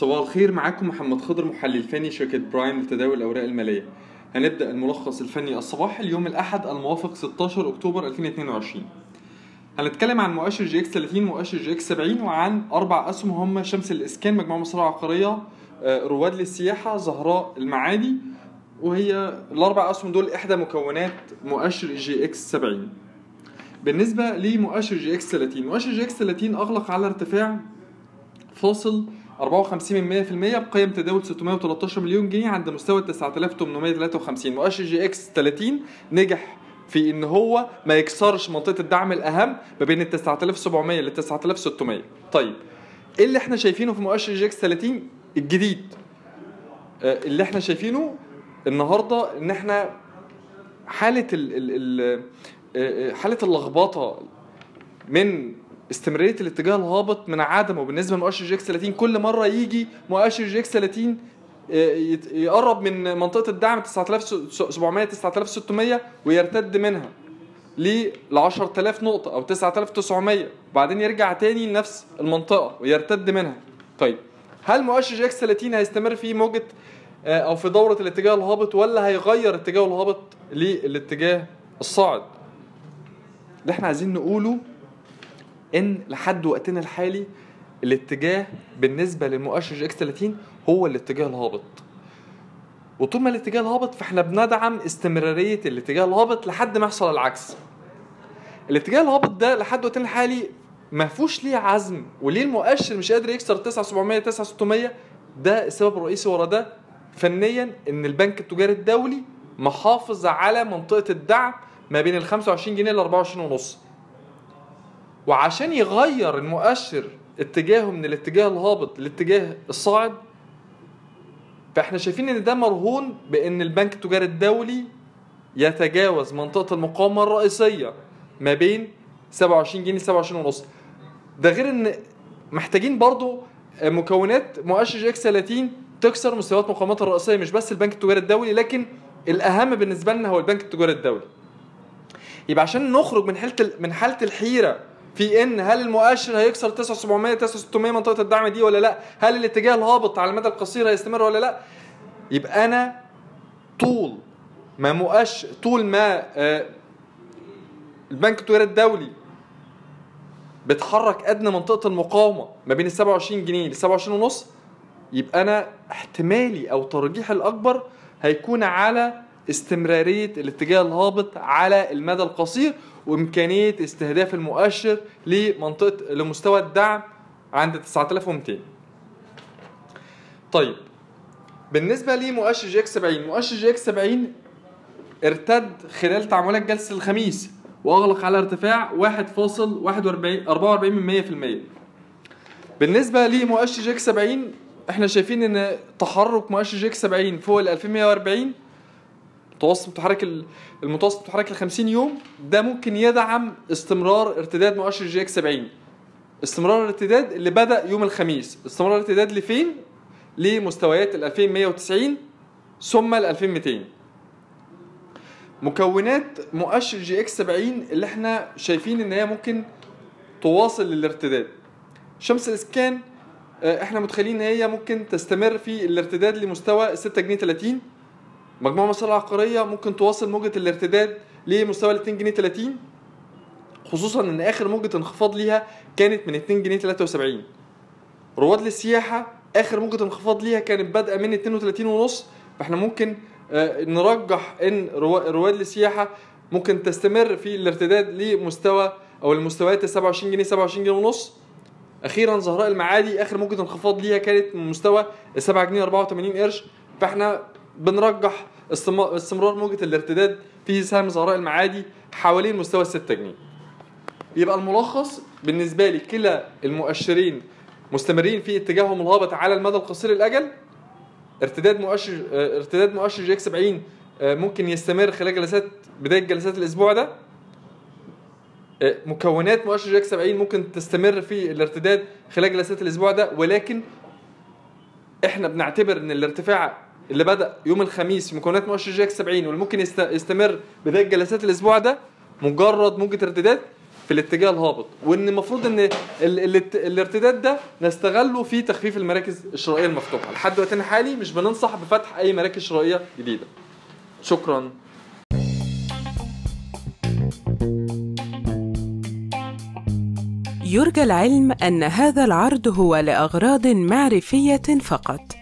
صباح الخير معاكم محمد خضر محلل فني شركة برايم لتداول الأوراق المالية. هنبدأ الملخص الفني الصباحي اليوم الأحد الموافق 16 أكتوبر 2022 هنتكلم عن مؤشر EGX 30 مؤشر EGX 70 وعن أربع أسهم هم شمس الإسكان مجموعة مصرية عقارية آه، رواد للسياحة زهراء المعادي وهي الأربع أسهم دول إحدى مكونات مؤشر EGX 70 بالنسبة لمؤشر EGX 30 مؤشر EGX 30 أغلق على ارتفاع فاصل 54 من 100% بقيم تداول 613 مليون جنيه عند مستوى 9853 مؤشر EGX 30 نجح في إن هو ما يكسرش منطقة الدعم الأهم ما بين ال 9700 ل 9600 طيب إيه اللي إحنا شايفينه في مؤشر EGX 30 الجديد؟ آه، اللي إحنا شايفينه النهارده إن إحنا حالة ال ال ال آه، آه، حالة اللخبطة من استمرارية الاتجاه الهابط من عدمه بالنسبة لمؤشر EGX 30 كل مرة يجي مؤشر EGX 30 آه، يقرب من منطقة الدعم 9700 9600 ويرتد منها ل 10000 نقطة أو 9900 وبعدين يرجع تاني لنفس المنطقة ويرتد منها. طيب هل مؤشر EGX 30 هيستمر في موجة آه، أو في دورة الاتجاه الهابط ولا هيغير اتجاهه الهابط للاتجاه الصاعد؟ اللي إحنا عايزين نقوله إن لحد وقتنا الحالي الاتجاه بالنسبة للمؤشر EGX 30 هو الاتجاه الهابط. وطول ما الاتجاه الهابط فإحنا بندعم استمرارية الاتجاه الهابط لحد ما يحصل العكس. الاتجاه الهابط ده لحد وقتنا الحالي ما فيهوش ليه عزم وليه المؤشر مش قادر يكسر 9700 9600 ده السبب الرئيسي ورا ده. فنيا إن البنك التجاري الدولي محافظ على منطقة الدعم ما بين ال 25 جنيه ل 24 ونص. وعشان يغير المؤشر اتجاهه من الاتجاه الهابط للاتجاه الصاعد فاحنا شايفين إن ده مرهون بإن البنك التجاري الدولي يتجاوز منطقة المقاومة الرئيسية ما بين 27 جنيه ل 27 ونص. ده غير إن محتاجين برضو مكونات مؤشر EGX 30 تكسر مستويات مقاومات الرئيسية مش بس البنك التجاري الدولي لكن الأهم بالنسبة لنا هو البنك التجاري الدولي. يبقى عشان نخرج من حالة من حالة الحيرة في إن هل المؤشر هيكسر 9700 9600 منطقة الدعم دي ولا لأ؟ هل الاتجاه الهابط على المدى القصير هيستمر ولا لأ؟ يبقى أنا طول ما مؤشر طول ما آه، البنك التجاري الدولي بتحرك أدنى منطقة المقاومة ما بين ال 27 جنيه ل 27 ونص يبقى أنا احتمالي أو ترجيحي الأكبر هيكون على استمرارية الاتجاه الهابط على المدى القصير وإمكانية استهداف المؤشر لمنطقة لمستوى الدعم عند 9200 طيب بالنسبة لمؤشر EGX 70 مؤشر EGX 70 ارتد خلال تعاملات جلسه الخميس وأغلق على ارتفاع 1.44 44 من 100% بالنسبة لمؤشر EGX 70 إحنا شايفين إن تحرك مؤشر EGX 70 فوق ال 2140 متوسط متحرك ال- المتوسط متحرك ل 50 يوم ده ممكن يدعم استمرار ارتداد مؤشر EGX 70 استمرار الارتداد اللي بدأ يوم الخميس استمرار الارتداد لفين؟ لمستويات ال 2190 ثم ال 2200 مكونات مؤشر EGX 70 اللي إحنا شايفين إن هي ممكن تواصل الارتداد شمس الإسكان آه، إحنا متخيلين إن هي ممكن تستمر في الارتداد لمستوى 6 جنيه 30 مجموعة مصرية عقارية ممكن تواصل موجة الارتداد لمستوى ال 2 جنيه 30 خصوصا إن آخر موجة انخفاض ليها كانت من 2 جنيه 73 رواد للسياحة آخر موجة انخفاض ليها كانت بادئة من 32 ونص. فإحنا ممكن آه، نرجح إن روا- رواد للسياحة ممكن تستمر في الارتداد لمستوى أو المستويات ال 27 جنيه 27 جنيه ونص. أخيرا زهراء المعادي آخر موجة انخفاض ليها كانت من مستوى ال 7 جنيه 84 قرش. فإحنا بنرجح استم- استمرار موجة الارتداد في سهم زهراء المعادي حوالين مستوى ال 6 جنيه. يبقى الملخص بالنسبة لي كلا المؤشرين مستمرين في اتجاههم الهابط على المدى القصير الأجل ارتداد مؤشر ارتداد مؤشر EGX 70 آه، ممكن يستمر خلال جلسات بداية جلسات الأسبوع ده. آه، مكونات مؤشر EGX 70 ممكن تستمر في الارتداد خلال جلسات الأسبوع ده ولكن إحنا بنعتبر إن الارتفاع اللي بدأ يوم الخميس في مكونات مؤشر EGX 70 واللي ممكن يست- يستمر بدايه جلسات الأسبوع ده مجرد موجة ارتداد في الاتجاه الهابط. وإن المفروض إن ال ال الارتداد ده نستغله في تخفيف المراكز الشرائية المفتوحة. لحد وقتنا الحالي مش بننصح بفتح أي مراكز شرائية جديدة. شكرا. يرجى العلم أن هذا العرض هو لأغراض معرفية فقط.